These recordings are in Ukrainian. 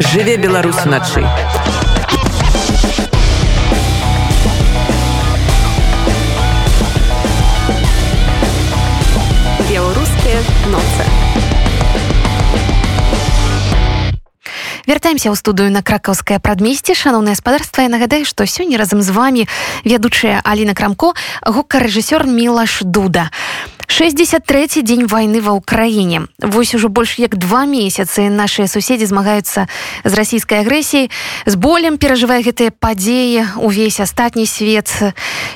жыве беларус уначы беларускія ноцы. Вяртаемся ў студыю на кракаўскае прадмесце. Шаноўнае спадарства я нагадаю што сёння разам з вами вядучая Аліна крамко гукарэжысёр мілаш дуда 63 дзень войны ва ўкраіне вось ужо больш як два месяцы нашыя суседзі змагаюцца з расійскай агрэсіяй з болем перажывае гэтыя падзеі увесь астатні свет.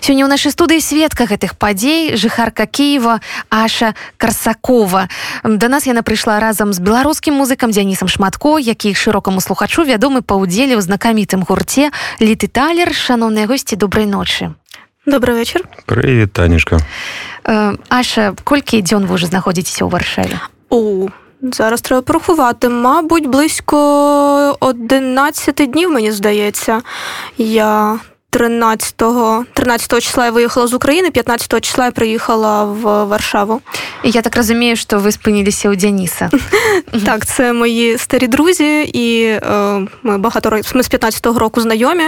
Сёння ў нашай студыі сведка гэтых падзей жыхарка Киева Аша карсакова да нас яна прыйшла разам з беларускім музыкам дзянісам шматко які шырокаму слухачу вядомы па ўдзеле ў знакамітым гурце літы талер шаноўныя госці добрай ночы. Добрый вечер. Привет, Танюшка. Э, Аша колькі дзён вы ўжо знаходзіцеся ў варшаве у зараз треба порахувати мабуть близько 11 днів мені здається я 13 13 числа я виїхала з України 15 числа я приїхала в Варшаву І я так разумею што вы спыніліся ў дзяніса Так, це мої старі друзі, і е, ми багато років ми з 15-го року знайомі.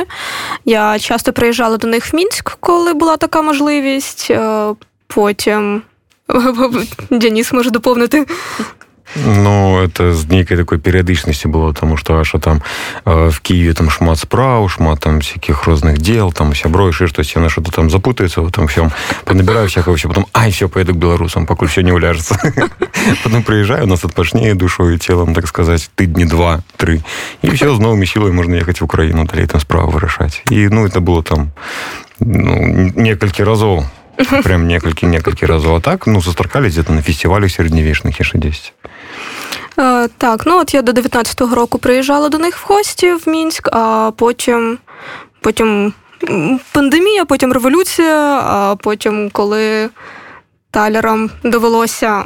Я часто приїжджала до них в Мінськ, коли була така можливість. Е, потім Дініс може доповнити. Ну, это з нейкай такой перыядычнасці было тому что аша там э, в Киеве там шмат спраў шмат там всяких розных дел там сябро яшчэ штось яна что-то там запутается в этом всем понабираю всякого все потом ай все поеду к беларусам пакуль все не уляжется потом приезжаю у нас отпашнее душой и телом так сказать тыдні два три и все з новыми силой можно ехать в Украину далей там справа вырашаць і ну это было там ну, некалькі разоў прям некалькі некалькі разоў а так ну сустракались где-то на фестивалях сярэднявечных яшчэ 10 Е, так, ну от я до 19-го року приїжджала до них в гості в Мінськ, а потім, потім м, пандемія, потім революція, а потім, коли талерам довелося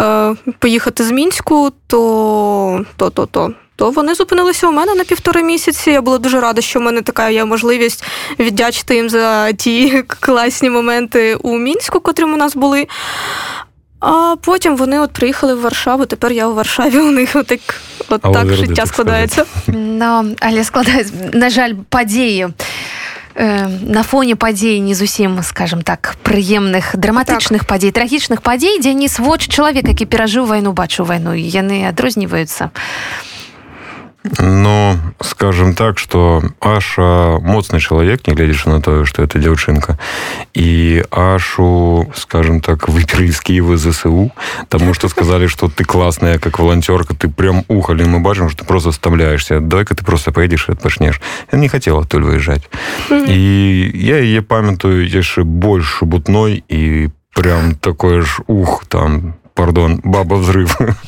е, поїхати з Мінську, то, то, то, то, то вони зупинилися у мене на півтори місяці. Я була дуже рада, що в мене така є можливість віддячити їм за ті класні моменти у Мінську, котрі у нас були. А потім вони от приїхали в Варшаву. Тепер я у Варшаві. У них отак, от А так Лаверди, життя так складається. No, але складае на жаль падзеі э, на фоне падзей не зусім скажем так прыемных драматычных падзей трагічных падзей дзе не своч чалавек які перажыў вайну бачыў вайну і яны адрозніваюцца Ну, скажем так, что Аша моцный человек, не глядишь на то, что это девчонка. И Ашу, скажем так, выперли из Киева ЗСУ, потому что сказали, что ты классная, как волонтерка, ты прям ухали, мы бачим, что ты просто вставляешься. Давай-ка ты просто поедешь и отпашнешь. Я не хотела оттуль выезжать. И я ее памятаю еще больше бутной и прям такой ж ух, там, пардон, баба взрыв.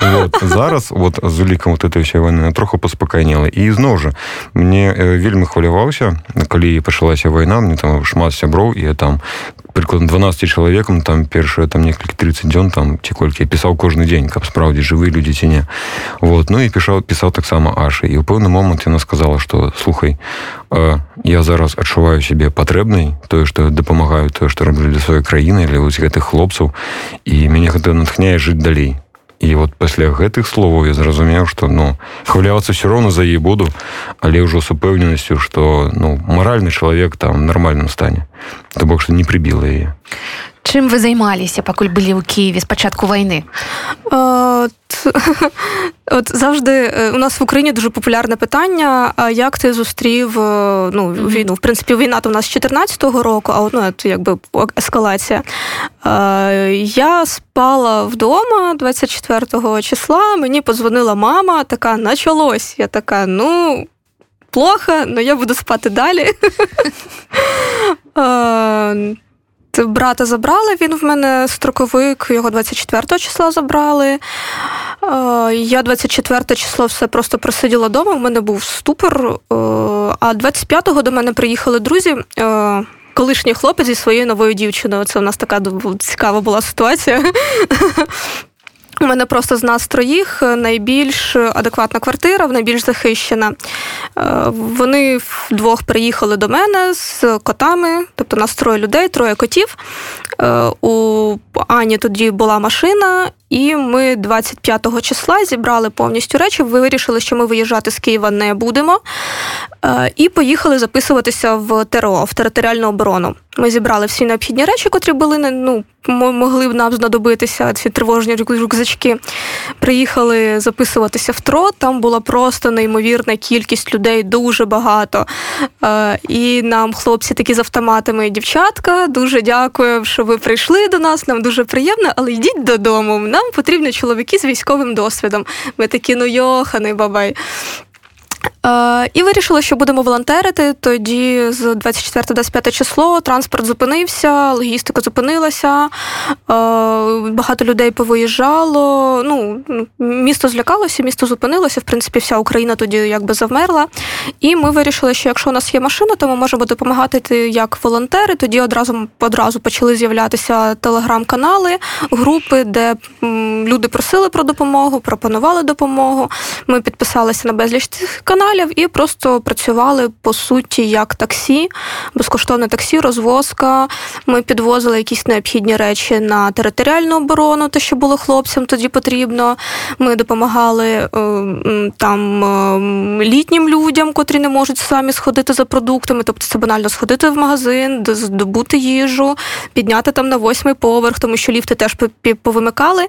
вот. Зараз вот з улікам вот этой всей войны троху паспакайнела і зноў жа мне э, вельмі хваляваўся калі пачалася вайна мне там шмат сяброў і я там прыкладна 12 чалавекам там першае там некалькі 30 дзён там ці колькі я пісаў кожны дзень каб справдзі жывы людзі ці не вот ну і пішаў пісаў таксама аша і ў пэўны момант яна сказала что слухай э, я зараз адчуваю сябе патрэбнай тое што дапамагаю тое што раблю для сваёй краіны для вось гэтых хлопцаў і мяне гэта натхняе жыць далей і вот пасля гэтых словаў я зразумеў што ну хвалявацца все роўна за яе буду але ўжо з упэўненасцю што ну маральны чалавек там в нармальным стане то бок што не прыбіла яе чым вы займаліся пакуль былі ў Киеве з пачатку вайны От, от завжди е, у нас в Україні дуже популярне питання: а як ти зустрів е, ну, війну? В принципі, війна то у нас з 14-го року, а от, ну, це якби ескалація. Е, Я спала вдома 24 числа, мені подзвонила мама, така началось. Я така, ну. Плохо, але я буду спати далі. Брата забрали, він в мене строковик, його 24 числа забрали. Е, Я 24 число все просто просиділа вдома, в мене був ступор. Е, А 25-го до мене приїхали друзі. е, Колишній хлопець зі своєю новою дівчиною. Це у нас така цікава була ситуація. У мене просто з нас троїх найбільш адекватна квартира, найбільш захищена. Вони вдвох приїхали до мене з котами, тобто нас троє людей, троє котів. У Ані тоді була машина, і ми 25 числа зібрали повністю речі. Вирішили, що ми виїжджати з Києва не будемо. Е, і поїхали записуватися в ТРО, в територіальну оборону. Ми зібрали всі необхідні речі, котрі були ну, могли б нам знадобитися ці тривожні рюкзачки. Приїхали записуватися в ТРО. Там була просто неймовірна кількість людей, дуже багато. Е, і нам хлопці такі з автоматами, дівчатка, дуже дякую, що ви прийшли до нас. Нам дуже приємно, але йдіть додому. Нам потрібні чоловіки з військовим досвідом. Ми такі, ну йоханий бабай. Е, і вирішили, що будемо волонтерити. Тоді з 24-25 число транспорт зупинився, логістика зупинилася, е, багато людей повиїжджало. Ну, Місто злякалося, місто зупинилося. В принципі, вся Україна тоді якби завмерла. І ми вирішили, що якщо у нас є машина, то ми можемо допомагати як волонтери. Тоді одразу одразу почали з'являтися телеграм-канали, групи, де люди просили про допомогу, пропонували допомогу. Ми підписалися на безліч цих каналів і просто працювали по суті як таксі, безкоштовне таксі, розвозка. Ми підвозили якісь необхідні речі на територіальну оборону, те, що було хлопцям тоді потрібно. Ми допомагали е, там е, літнім людям, котрі не можуть самі сходити за продуктами, тобто це банально сходити в магазин, здобути їжу, підняти там на восьмий поверх, тому що ліфти теж повимикали.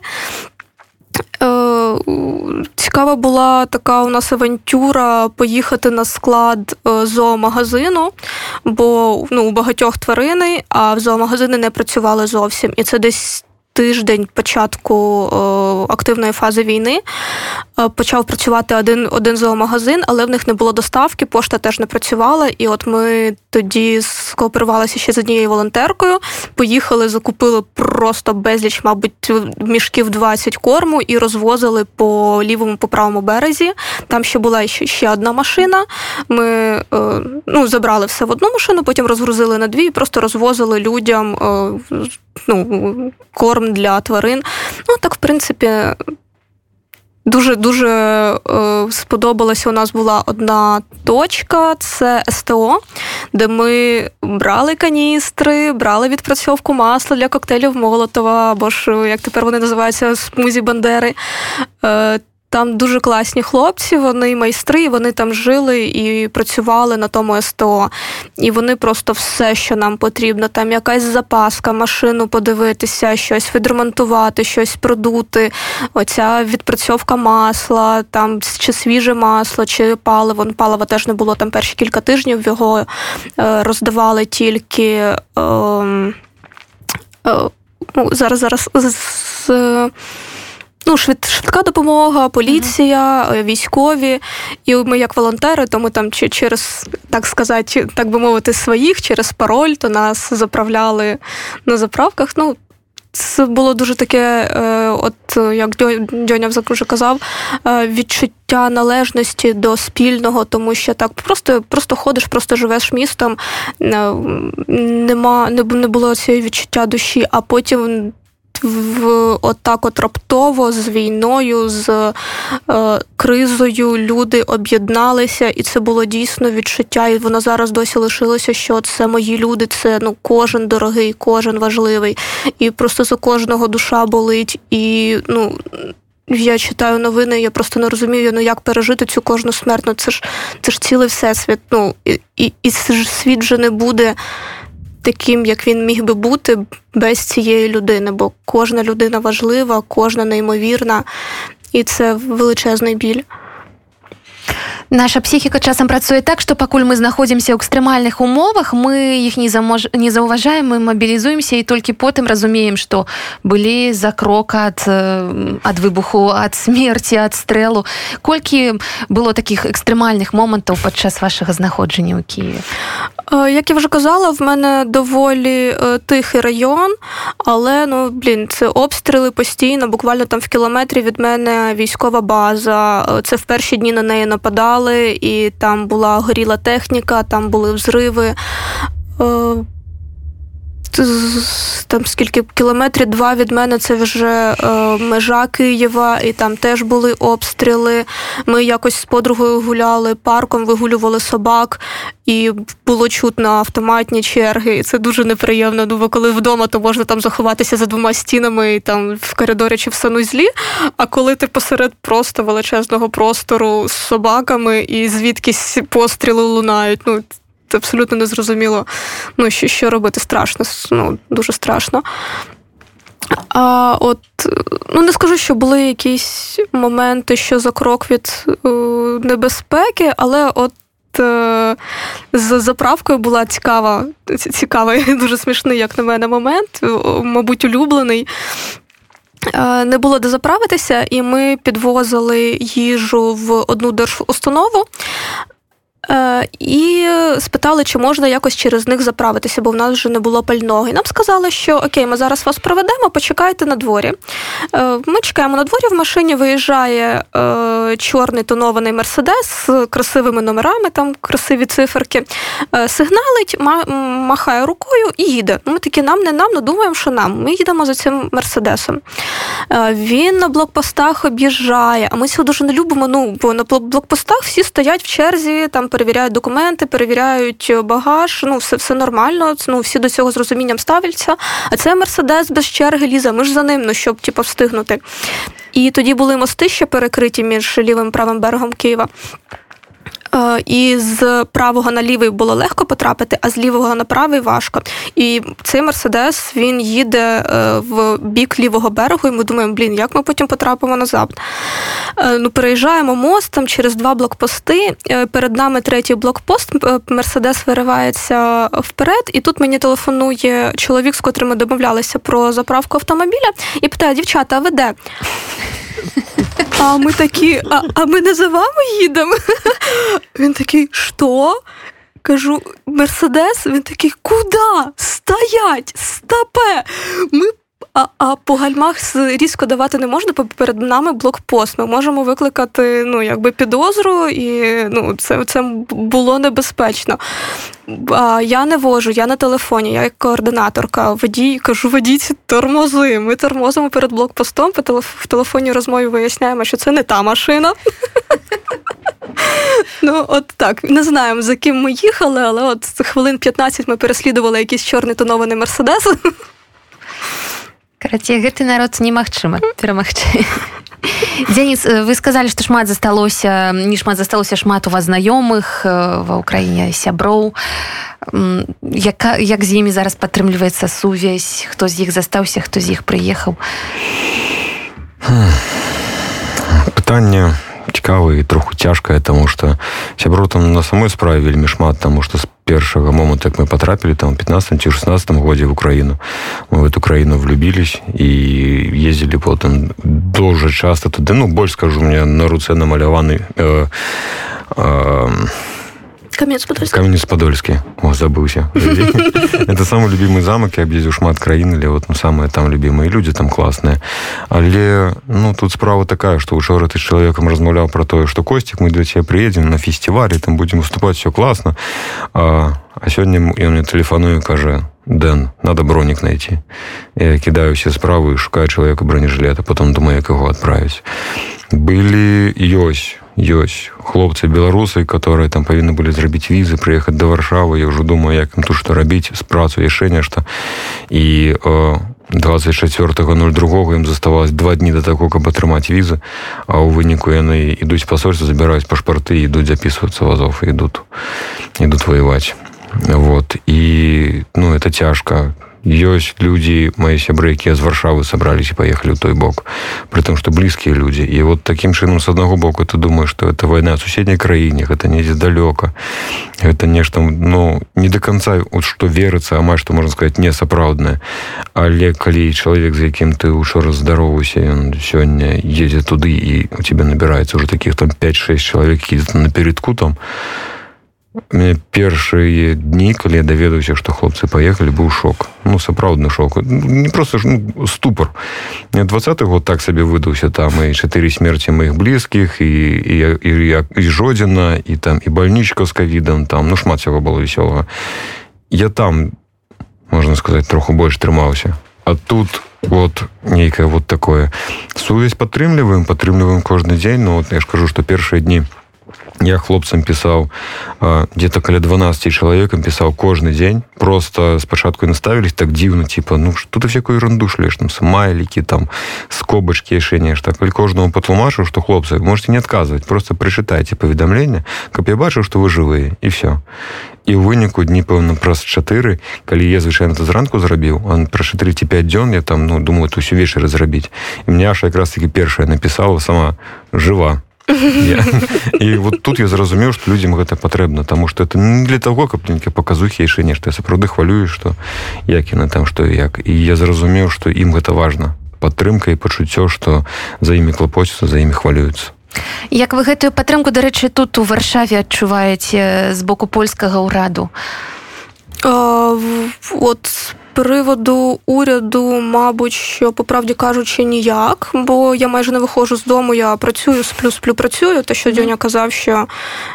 Цікава була така у нас авантюра поїхати на склад е, зоомагазину, бо ну, у багатьох тварини, а в зоомагазини не працювали зовсім. І це десь тиждень початку е, активної фази війни е, почав працювати один один зоомагазин, але в них не було доставки, пошта теж не працювала. І от ми тоді скооперувалися ще з однією волонтеркою. Поїхали, закупили просто безліч, мабуть, мішків 20 корму і розвозили по лівому, по правому березі. Там ще була ще, ще одна машина. Ми е, ну, забрали все в одну машину, потім розгрузили на дві і просто розвозили людям ну, корм для тварин. Ну, так, в принципі, дуже дуже е, сподобалася. У нас була одна точка, це СТО, де ми брали каністри, брали відпрацьовку масла для коктейлів Молотова, або ж, як тепер вони називаються, смузі Бандери. Е, там дуже класні хлопці, вони майстри, вони там жили і працювали на тому СТО. І вони просто все, що нам потрібно, там якась запаска, машину подивитися, щось відремонтувати, щось продути. Оця відпрацьовка масла, там чи свіже масло, чи паливо. Ну, палива теж не було там перші кілька тижнів. Його е, роздавали тільки. Е, е, ну, Зараз зараз з. Ну, швидка допомога, поліція, mm-hmm. військові. І ми, як волонтери, то ми там через, так сказати, так би мовити, своїх через пароль, то нас заправляли на заправках. Ну, це було дуже таке, е, от як Дьоня вже казав, е, відчуття належності до спільного, тому що так просто просто ходиш, просто живеш містом, нема, не було цієї відчуття душі, а потім в отак от раптово з війною, з е, кризою люди об'єдналися, і це було дійсно відчуття. І воно зараз досі лишилося, що це мої люди, це ну кожен дорогий, кожен важливий. І просто за кожного душа болить. І ну. Я читаю новини, я просто не розумію, ну як пережити цю кожну смерть. Ну, Це ж це ж цілий всесвіт. Ну і, і, і світ вже не буде таким, як він міг би бути без цієї людини, бо кожна людина важлива, кожна неймовірна, і це величезний біль. Наша псіхіка часам працуе так, што пакуль мы знаходзімся ў экстрэмальных умовах, мы іх не, замож... не заўважаем, мы мабілізуемся і толькі потым разумеем, што былі за крок ад, ад выбуху, ад смерці, ад стрэлу. Колькі было такіх экстрэмальных момантаў падчас вашага знаходжання ў Киеве? Як я вже казала, в мене доволі тихий район, але ну блін, це обстріли постійно, буквально там в кілометрі від мене військова база. Це в перші дні на неї нападали, і там була горіла техніка, там були взриви. Там скільки кілометрів два від мене це вже е, межа Києва, і там теж були обстріли. Ми якось з подругою гуляли парком, вигулювали собак, і було чутно автоматні черги. І це дуже неприємно. Ну, бо коли вдома, то можна там заховатися за двома стінами і там в коридорі чи в санузлі. А коли ти посеред просто величезного простору з собаками і звідкись постріли лунають, ну абсолютно не зрозуміло, ну, що що робити страшно, ну, дуже страшно. А от, ну не скажу, що були якісь моменти, що за крок від е, небезпеки, але от е, з заправкою була цікава, цікавий, дуже смішний, як на мене, момент, мабуть, улюблений. Е, не було де заправитися, і ми підвозили їжу в одну держустанову. Е, і спитали, чи можна якось через них заправитися, бо в нас вже не було пального. І нам сказали, що окей, ми зараз вас проведемо, почекайте на дворі. Е, ми чекаємо на дворі, в машині виїжджає е, чорний тонований мерседес з красивими номерами, там красиві циферки, сигналить, махає рукою і їде. Ми такі нам не нам, але думаємо, що нам. Ми їдемо за цим мерседесом. Він на блокпостах об'їжджає, а ми цього дуже не любимо. Ну, бо на блокпостах всі стоять в черзі. там перевіряють документи, перевіряють багаж. Ну, все все нормально. Ну, всі до цього з розумінням ставляться. А це Мерседес без черги лізе. Ми ж за ним, ну щоб типу, встигнути. І тоді були мости ще перекриті між лівим і правим берегом Києва. Е, і з правого на лівий було легко потрапити, а з лівого на правий важко. І цей Мерседес він їде е, в бік лівого берегу, і ми думаємо, блін, як ми потім потрапимо назад. Е, ну, Переїжджаємо мост там через два блокпости. Перед нами третій блокпост. Мерседес виривається вперед, і тут мені телефонує чоловік, з котрим ми домовлялися про заправку автомобіля, і питає: дівчата, а ви де? А ми такі, а, а ми не за вами їдемо? Він такий, що? Кажу, Мерседес, він такий, куди? Стоять, стопе! Ми а а по гальмах різко давати не можна, перед нами блокпост. Ми можемо викликати ну, якби підозру, і ну, це це було небезпечно. А Я не вожу, я на телефоні, я як координаторка. Водій кажу, водіть тормози. Ми тормозимо перед блокпостом, по в телефонній розмові виясняємо, що це не та машина. Ну, от так, не знаємо, за ким ми їхали, але от хвилин 15 ми переслідували якийсь чорний тонований мерседес. карацей гэты народ немагчыма перамагчы. Дзеніс вы сказалі што шмат засталося не шмат засталося шмат у вас знаёмых ва ўкраіне сяброў. Яка як з імі зараз падтрымліваецца сувязь? Хто з іх застаўся хто з іх прыехаў? Пытанне цікава і троху цяжкае таму што сябро там на самой справе вельмі шмат таму што з першага моманту як мы потрапілі там 15 ці 16 годзе в Украіну мы в эту краіну влюбілись і ездзілі потым дуже часто туды ну больш скажу мне на руцэ намаляваны э, э, Каменец-Подольскі. Каменец-Подольскі. О, забыўся. Это самы любімы замак, я аб'ездзіў шмат краін, але вот ну, самыя там любімыя людзі там класныя. Але ну тут справа такая, што учора ты з чалавекам размаўляў пра тое, што косцік мы да цябе прыедзем на фестывалі, там будзем выступаць все класна. А, а сёння ён мне тэлефаную кажа: Дэн, надо бронік найти. Я кідаю усе справы, шукаю чалавека бронежилета, потом думаю, як яго адправіць. Былі ёсць ёсць хлопцы беларусы которые там павінны былі зрабіць візы прыехаць до варшавы я ўжо думаю як ім тут што рабіць з працу яшчэ нешта і 24.02 ім заставалось два дні до таго каб атрымаць візы а ў выніку яны ідуць пасольства забіраюць пашпарты ідуць записываться вазов ідут ідут воевать вот і ну это цяжка ёсць людзі мои сябры якія з варшавы сабрались і поехали ў той бок при том что блізкія людзі і вот таким чынам с аднаго боку ты думаешь что это война суседняй краіне гэта недзе далёка это нешта ну не до конца вот что верыцца амаль что можно сказать не сапраўднае але калі чалавек за якім ты учора здаровуйся ён сёння едзе туды і у тебя набирается уже таких там 5-6 чалавек едет напередку там то Мне першыя дні калі я даведаўся што хлопцы паехалі быў шок ну сапраўдны шок не просто ж ну, ступор двадцаты год так сабе выдаўся там і чатыры смерці маіх блізкіх і і, і, і, і жодзіна і там і бальнічка з кавідам там ну шмат цяго было вясёлага я там можна сказаць троху больш трымаўся а тут вот нейкае вот такое сувязь падтрымліваем падтрымліваем кожны дзень но вот я ж кажу што першыя дні я хлопцам пісаў где-то каля 12 чалавекам пісаў кожны дзень просто спачатку наставились так дзіўна типа ну что ты всякую ерунду шлеш там смайлікі там скобачки яшчэ нешта каль кожнаму патлумачыў что хлопцы можете не адказваць просто прычытайце паведамленне каб я бачыў что вы жывыя і все і ў выніку дні пэўна праз чатыры калі я звычайна то зранку зрабіў он пра 4-5 дзён я там ну думаю то ўсё вечары зрабіць і мяша якраз таки першая напісала сама жива І вот тут я зразумеў што людзям гэта патрэбна таму што это не для таго каб нейкі паказухі яшчэ нешта я сапраўды хвалюю што як яна там што як. І я зразумеў што ім гэта важна падтрымка і пачуццё што за імі клапоцяцца за імі хвалююцца Як вы гэтую падтрымку дарэчы тут у варшаве адчуваеце з боку польскага ўраду? От приводу уряду, мабуть, що по правді кажучи, ніяк, бо я майже не виходжу з дому, я працюю, сплю, сплю, працюю. Те, що Дюня казав, що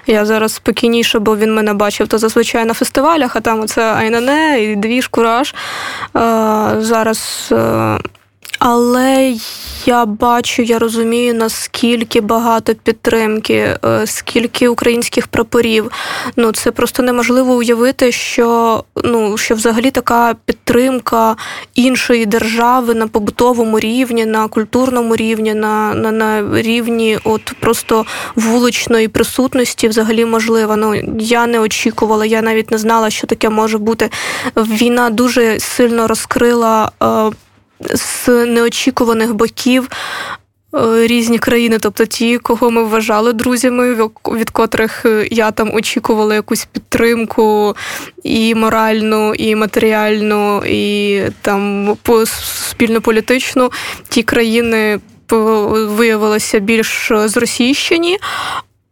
я зараз спокійніше, бо він мене бачив, то зазвичай на фестивалях, а там оце Айнане і двіж, кураж. Зараз але я бачу, я розумію, наскільки багато підтримки, е, скільки українських прапорів. Ну це просто неможливо уявити, що ну що взагалі така підтримка іншої держави на побутовому рівні, на культурному рівні, на на, на рівні от просто вуличної присутності взагалі можлива. Ну я не очікувала, я навіть не знала, що таке може бути. Війна дуже сильно розкрила. Е, з неочікуваних боків. Е, різні країни, тобто ті, кого ми вважали друзями, від котрих е, я там очікувала якусь підтримку і моральну, і матеріальну, і там спільно політичну, ті країни виявилися більш зросійщені.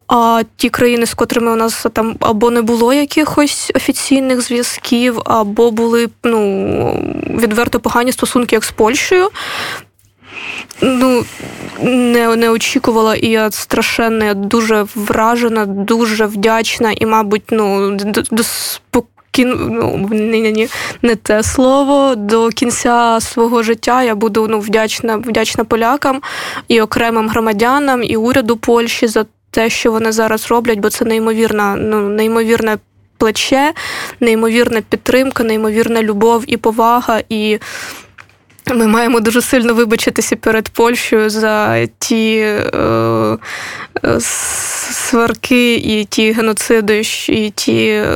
А ті країни, з котрими у нас там або не було якихось офіційних зв'язків, або були ну, відверто погані стосунки як з Польщею. Ну, не не очікувала, і я страшенно дуже вражена, дуже вдячна, і, мабуть, ну, до, спокін... ну, не, не, не те слово. До кінця свого життя я буду ну, вдячна вдячна полякам і окремим громадянам, і уряду Польщі за те, що вони зараз роблять, бо це неймовірна, ну неймовірне плече, неймовірна підтримка, неймовірна любов і повага. І ми маємо дуже сильно вибачитися перед Польщею за ті е, е сварки, і ті геноциди, і ті е,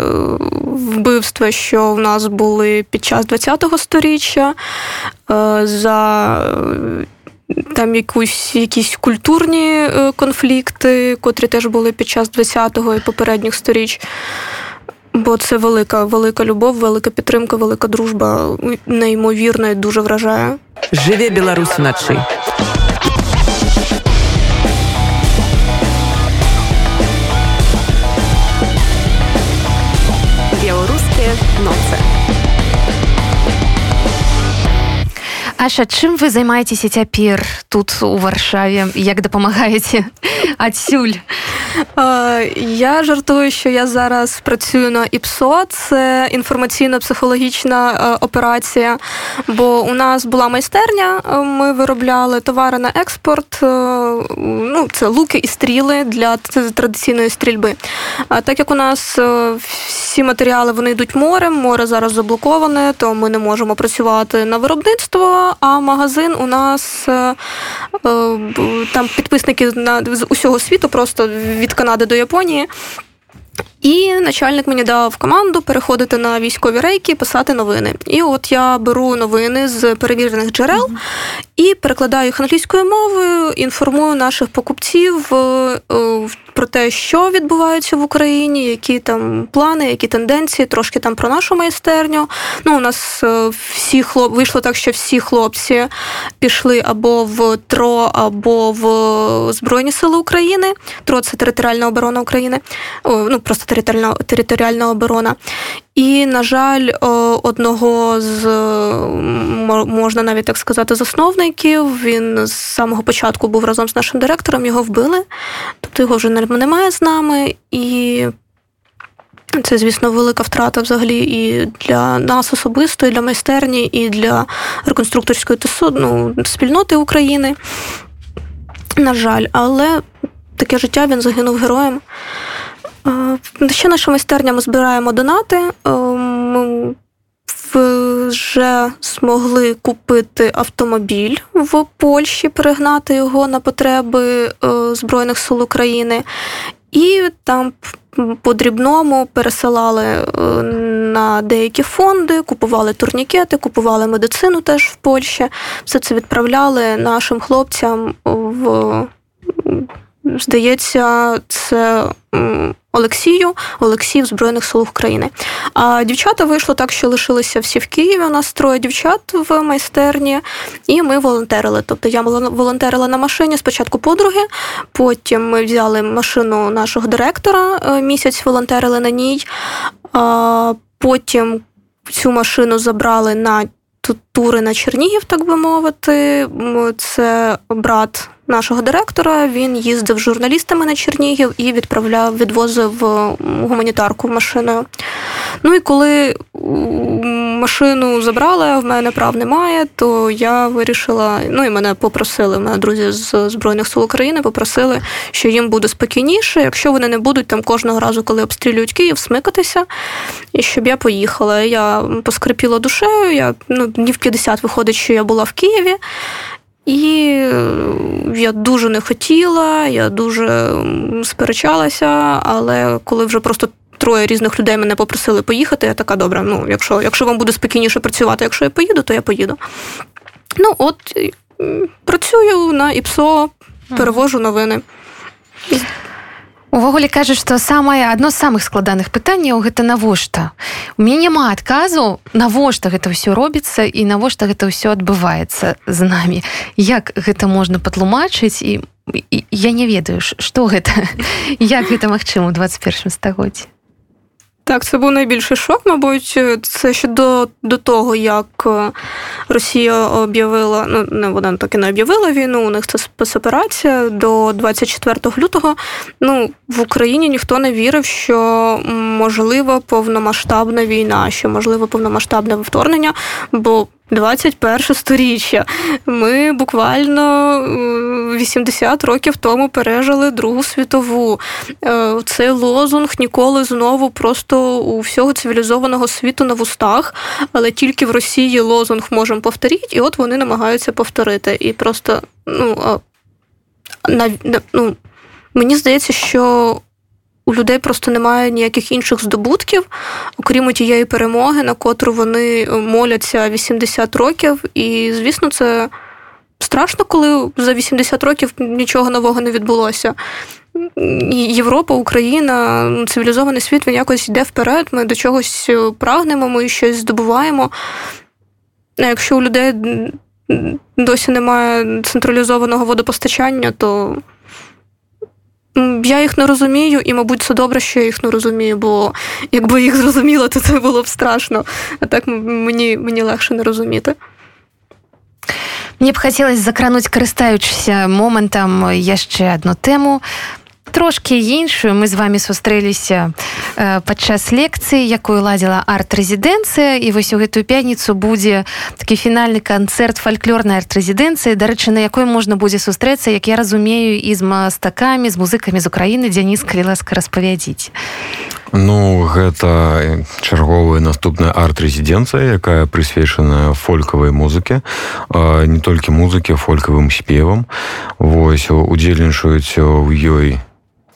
вбивства, що в нас були під час ХХ століття. Е, за там якусь якісь культурні е, конфлікти, котрі теж були під час 20-го і попередніх сторіч. Бо це велика, велика любов, велика підтримка, велика дружба, Неймовірно і дуже вражає. Живе Білорусь вночі. Аша чым вы займаецеся цяпер тут у варшаве як дапамагаеце адсюль я жартую що я зараз працюю на ІПСО. Це інформаційно-психологічна операція. Бо у нас була майстерня ми виробляли товари на експорт ну це луки і стріли для традиційної стрільби. Так як у нас всі матеріали вони йдуть морем море зараз заблоковане то ми не можемо працювати на виробництво а магазин у нас е, е, там підписники з усього світу, просто від Канади до Японії. І начальник мені дав команду переходити на військові рейки, писати новини. І от я беру новини з перевірених джерел і перекладаю їх англійською мовою, інформую наших покупців е, про те, що відбувається в Україні, які там плани, які тенденції, трошки там про нашу майстерню. Ну, у нас е, всі хлоп вийшло так, що всі хлопці пішли або в ТРО, або в Збройні Сили України. ТРО це територіальна оборона України. О, ну просто територіальна територіальна оборона. І, на жаль, одного з можна навіть так сказати, засновників. Він з самого початку був разом з нашим директором, його вбили, тобто його вже немає з нами. І Це, звісно, велика втрата взагалі і для нас особисто, і для майстерні, і для реконструкторської ну, спільноти України. На жаль, але таке життя він загинув героєм. Е, ще наша майстерня ми збираємо донати. Е, ми вже змогли купити автомобіль в Польщі, перегнати його на потреби е, Збройних сил України. І там по дрібному пересилали на деякі фонди, купували турнікети, купували медицину теж в Польщі. Все це відправляли нашим хлопцям в здається, це Олексію, Олексій в Збройних сил України. А дівчата вийшло так, що лишилися всі в Києві. У нас троє дівчат в майстерні, і ми волонтерили. Тобто я волонтерила на машині спочатку подруги, потім ми взяли машину нашого директора, е, місяць волонтерили на ній. Потім цю машину забрали на тури на Чернігів, так би мовити. Це брат нашого директора. Він їздив з журналістами на Чернігів і відправляв, відвозив гуманітарку машиною. Ну і коли машину забрали, а в мене прав немає, то я вирішила, ну і мене попросили, мене друзі з Збройних сил України попросили, що їм буде спокійніше, якщо вони не будуть там кожного разу, коли обстрілюють Київ, смикатися, і щоб я поїхала. Я поскрипіла душею, я ну, днів 50 виходить, що я була в Києві. І я дуже не хотіла, я дуже сперечалася, але коли вже просто троє різних людей мене попросили поїхати, я така добре, ну, якщо якщо вам буде спокійніше працювати, якщо я поїду, то я поїду. Ну, от працюю на ІПСО, перевожу новини. Увогуле кажа што самае адно з самых складаных пытанняў гэта навошта? У мяне няма адказу навошта гэта ўсё робіцца і навошта гэта ўсё адбываецца з намі. Як гэта можна патлумачыць і, я не ведаю што гэта як гэта магчыма у 21 стагоддзі Так, це був найбільший шок, мабуть, це ще до до того, як е, Росія об'явила, ну не вона так і не об'явила війну. У них це спецоперація до 24 лютого. Ну в Україні ніхто не вірив, що можлива повномасштабна війна, що можливо повномасштабне вторгнення, бо 21 сторіччя. Ми буквально 80 років тому пережили Другу світову. Е, цей лозунг ніколи знову просто у всього цивілізованого світу на вустах, але тільки в Росії лозунг можемо повторити, і от вони намагаються повторити. І просто ну, ну, мені здається, що у людей просто немає ніяких інших здобутків, окрім тієї перемоги, на котру вони моляться 80 років. І, звісно, це страшно, коли за 80 років нічого нового не відбулося. Європа, Україна, цивілізований світ він якось йде вперед. Ми до чогось прагнемо, ми щось здобуваємо. А якщо у людей досі немає централізованого водопостачання, то я їх не розумію, і, мабуть, це добре, що я їх не розумію, бо якби їх зрозуміла, то це було б страшно. А так мені, мені легше не розуміти. Мне б хацелось закрануць карыстаючыся момантам яшчэ одну тэму Трошки іншую. Мы з вами сустрэліся э, падчас лекцыі якую ладзіла арт-рэзідэнцыя. І вось у гэтую пятніцу будзе такі фінальны канцэрт фальклорнай арт-рэзідэнцыі дарэчы на якой можна будзе сустрэцца як я разумею і з мастакамі з музыкамі з Украіны Дзяніс калі ласка распавядзіць. Ну гэта чарговая наступная арт-рэзідэнцыя якая прысвечаная фолькавай музыкі не толькі музыкі фолькавым спевам. Вось удзельнічаюць у ёй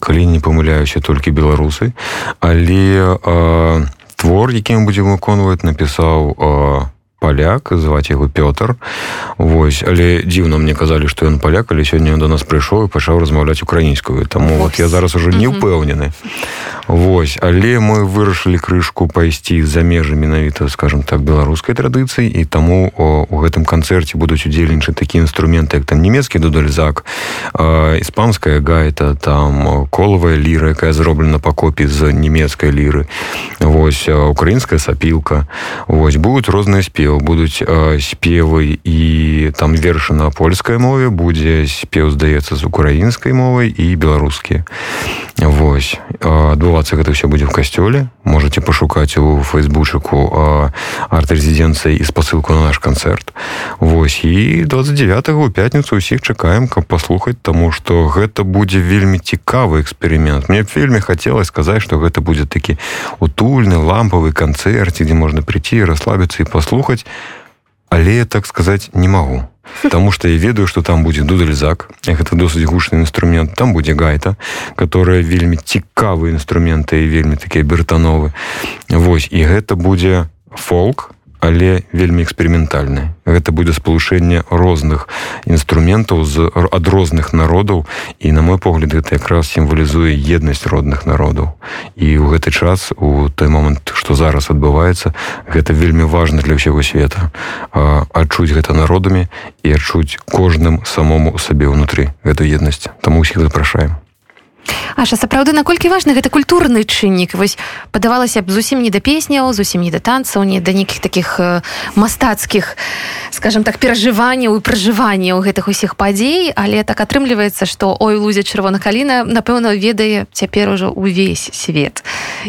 калі не памыляюся толькі беларусы. Але э, твор якім будзем выконваць напісаў э, паляк зваць яго Пётр. Вось але дзіўна мне казалі што ён паляк але сёння до нас прыйшоў і пачаў размаўляць украінскую. Таму вот я зараз уже не ўпэўнены Вось але мы вырашылі крышку пайсці за межы менавіта скажем так беларускай традыцыі і таму о, у гэтым канцэрце будуць удзельнічаць такія інструменты як там нямецкі дудальзак іспанская гайта там колавая ліра якая зроблена па копі з нямецкай ліры Вось украінская сапілка Вось будуць розныя спевы спеваў будуць э, спевы і там вершы на польскай мове будзе спеў здаецца з украінскай мовай і беларускія Вось вось адбывацца гэта все будзе в касцёле можете пашукаць у фейсбучыку арт-рэзідэнцыі і спасылку на наш канцэрт Вось і 29 у пятніцу усіх чакаем каб паслухаць таму што гэта будзе вельмі цікавы эксперымент мне вельмі хацелось сказаць што гэта будзе такі утульны лампавы канцэрт дзе можна прийти расслабіцца і паслухаць Але так сказаць не магу Таму што я ведаю, што там будзе дудальзак, гэта досыць гучны інструмент, там будзе гайта, которая вельмі цікавы інструменты і вельмі такія бертановы. Вось і гэта будзе фолк, але вельмі эксперыментальны. Гэта будзе спалучэнне розных інструментаў з ад розных народаў і на мой погляд гэта якраз сімвалізуе еднасць родных народаў. І ў гэты час у той момант што зараз адбываецца гэта вельмі важна для ўсяго света. Адчуць гэта народамі і адчуць кожным самому сабе ўнутры гэту еднасць таму усіх запрашаем Аша сапраўды наколькі важны гэта культурны чыннік? Вось падавалася б зусім не да песняў зусім не да танцаў не да нейкіх таких э, мастацкіх скажем так перажыванняў і пражыванняў гэтых усіх падзей. Але так атрымліваецца што ой лузе чырвона каліна напэўна ведае цяпер ужо увесь свет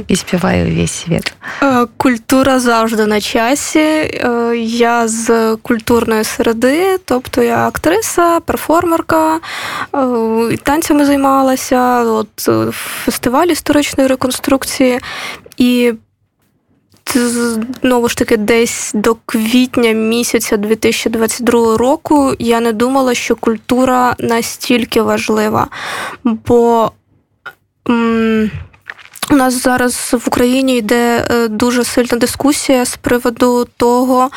і спявае увесь свет. Э, культура заўжды на часе. Э, я з культурної середи тобто я актрыса перформерка. Танцями займалася от фестиваль історичної реконструкції, і знову ж таки, десь до квітня місяця 2022 року я не думала, що культура настільки важлива, бо. М- у нас зараз в Україні йде е, дуже сильна дискусія з приводу того,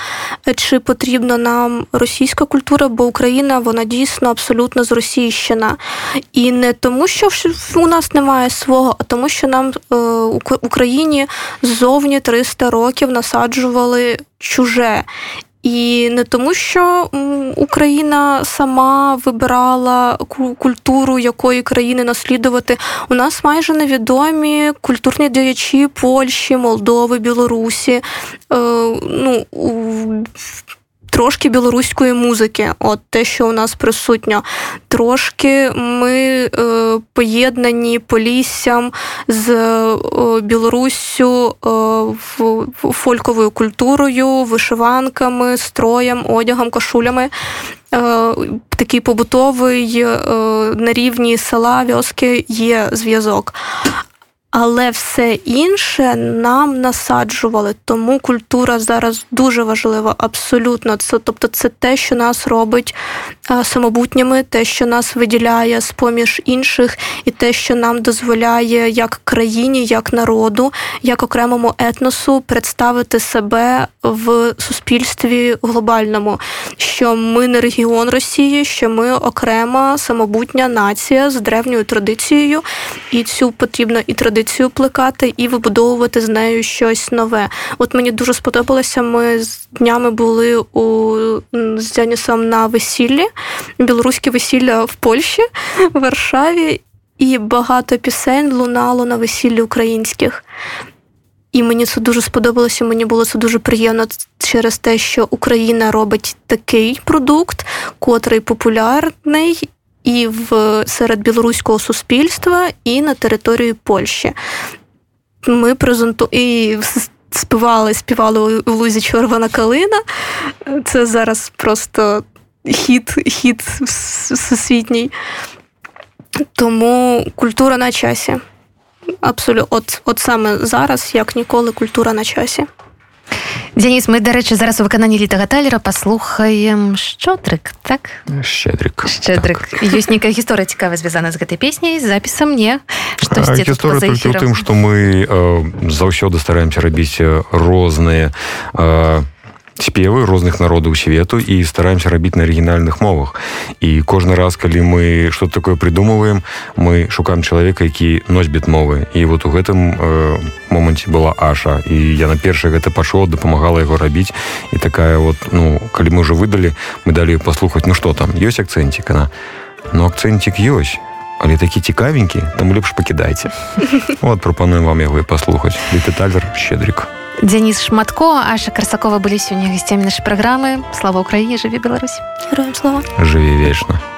е, чи потрібна нам російська культура, бо Україна вона дійсно абсолютно зросійщена. І не тому, що у нас немає свого, а тому, що нам е, Україні ззовні 300 років насаджували чуже. І не тому, що Україна сама вибирала культуру якої країни наслідувати. У нас майже невідомі культурні діячі Польщі, Молдови, Білорусі. Е, ну, Трошки білоруської музики, от те, що у нас присутньо. Трошки ми е, поєднані поліссям з е, Білоруссю е, фольковою культурою, вишиванками, строєм, одягом, кошулями. Е, такий побутовий е, на рівні села, вьоски є зв'язок але все інше нам насаджували. Тому культура зараз дуже важлива, абсолютно. Це тобто, це те, що нас робить самобутніми, те, що нас виділяє з поміж інших, і те, що нам дозволяє як країні, як народу, як окремому етносу представити себе в суспільстві глобальному. Що ми не регіон Росії, що ми окрема самобутня нація з древньою традицією, і цю потрібно і традицію традицію плекати і вибудовувати з нею щось нове. От мені дуже сподобалося. Ми з днями були у з Дянісом на весіллі, білоруське весілля в Польщі, в Варшаві, і багато пісень лунало на весіллі українських. І мені це дуже сподобалося. Мені було це дуже приємно через те, що Україна робить такий продукт, котрий популярний і в серед білоруського суспільства, і на території Польщі. Ми презенту... і співали, співали у Лузі Червона калина. Це зараз просто хід, хід всесвітній. Тому культура на часі. Абсолютно, от, от саме зараз, як ніколи, культура на часі. Дзяніс мы дарэчы зараз у выкананні літага талера паслухаем шчодрык так? Шчедрык шчедрык так. ёсць нейкая гісторыя цікава звязана з гэтай песняй запісам мне гісторыя тым што мы э, заўсёды стараемся рабіць розныя э, спевы розных народаў свету і стараемся рабіць на арыгінальных мовах. І кожны раз калі мы что такое придумываем мы шукаем чалавека які носьбіт мовы. І вот у гэтым э, моманце была аша. І я на першае гэта пашоў дапамагала яго рабіць. І такая вот ну калі мы уже выдалі мы далі паслухаць ну что там ёсць акцэнцік? На ну акцэнцік ёсць але такі цікавенькі там лепш пакідайце вот прапануем вам яго і паслухаць. Літэталер щедрик у Дзяніс шматко аша карсакова былі сёння гасцямі нашай праграмы слава ўкраіне жыве Беларусь героем слава жыве вечна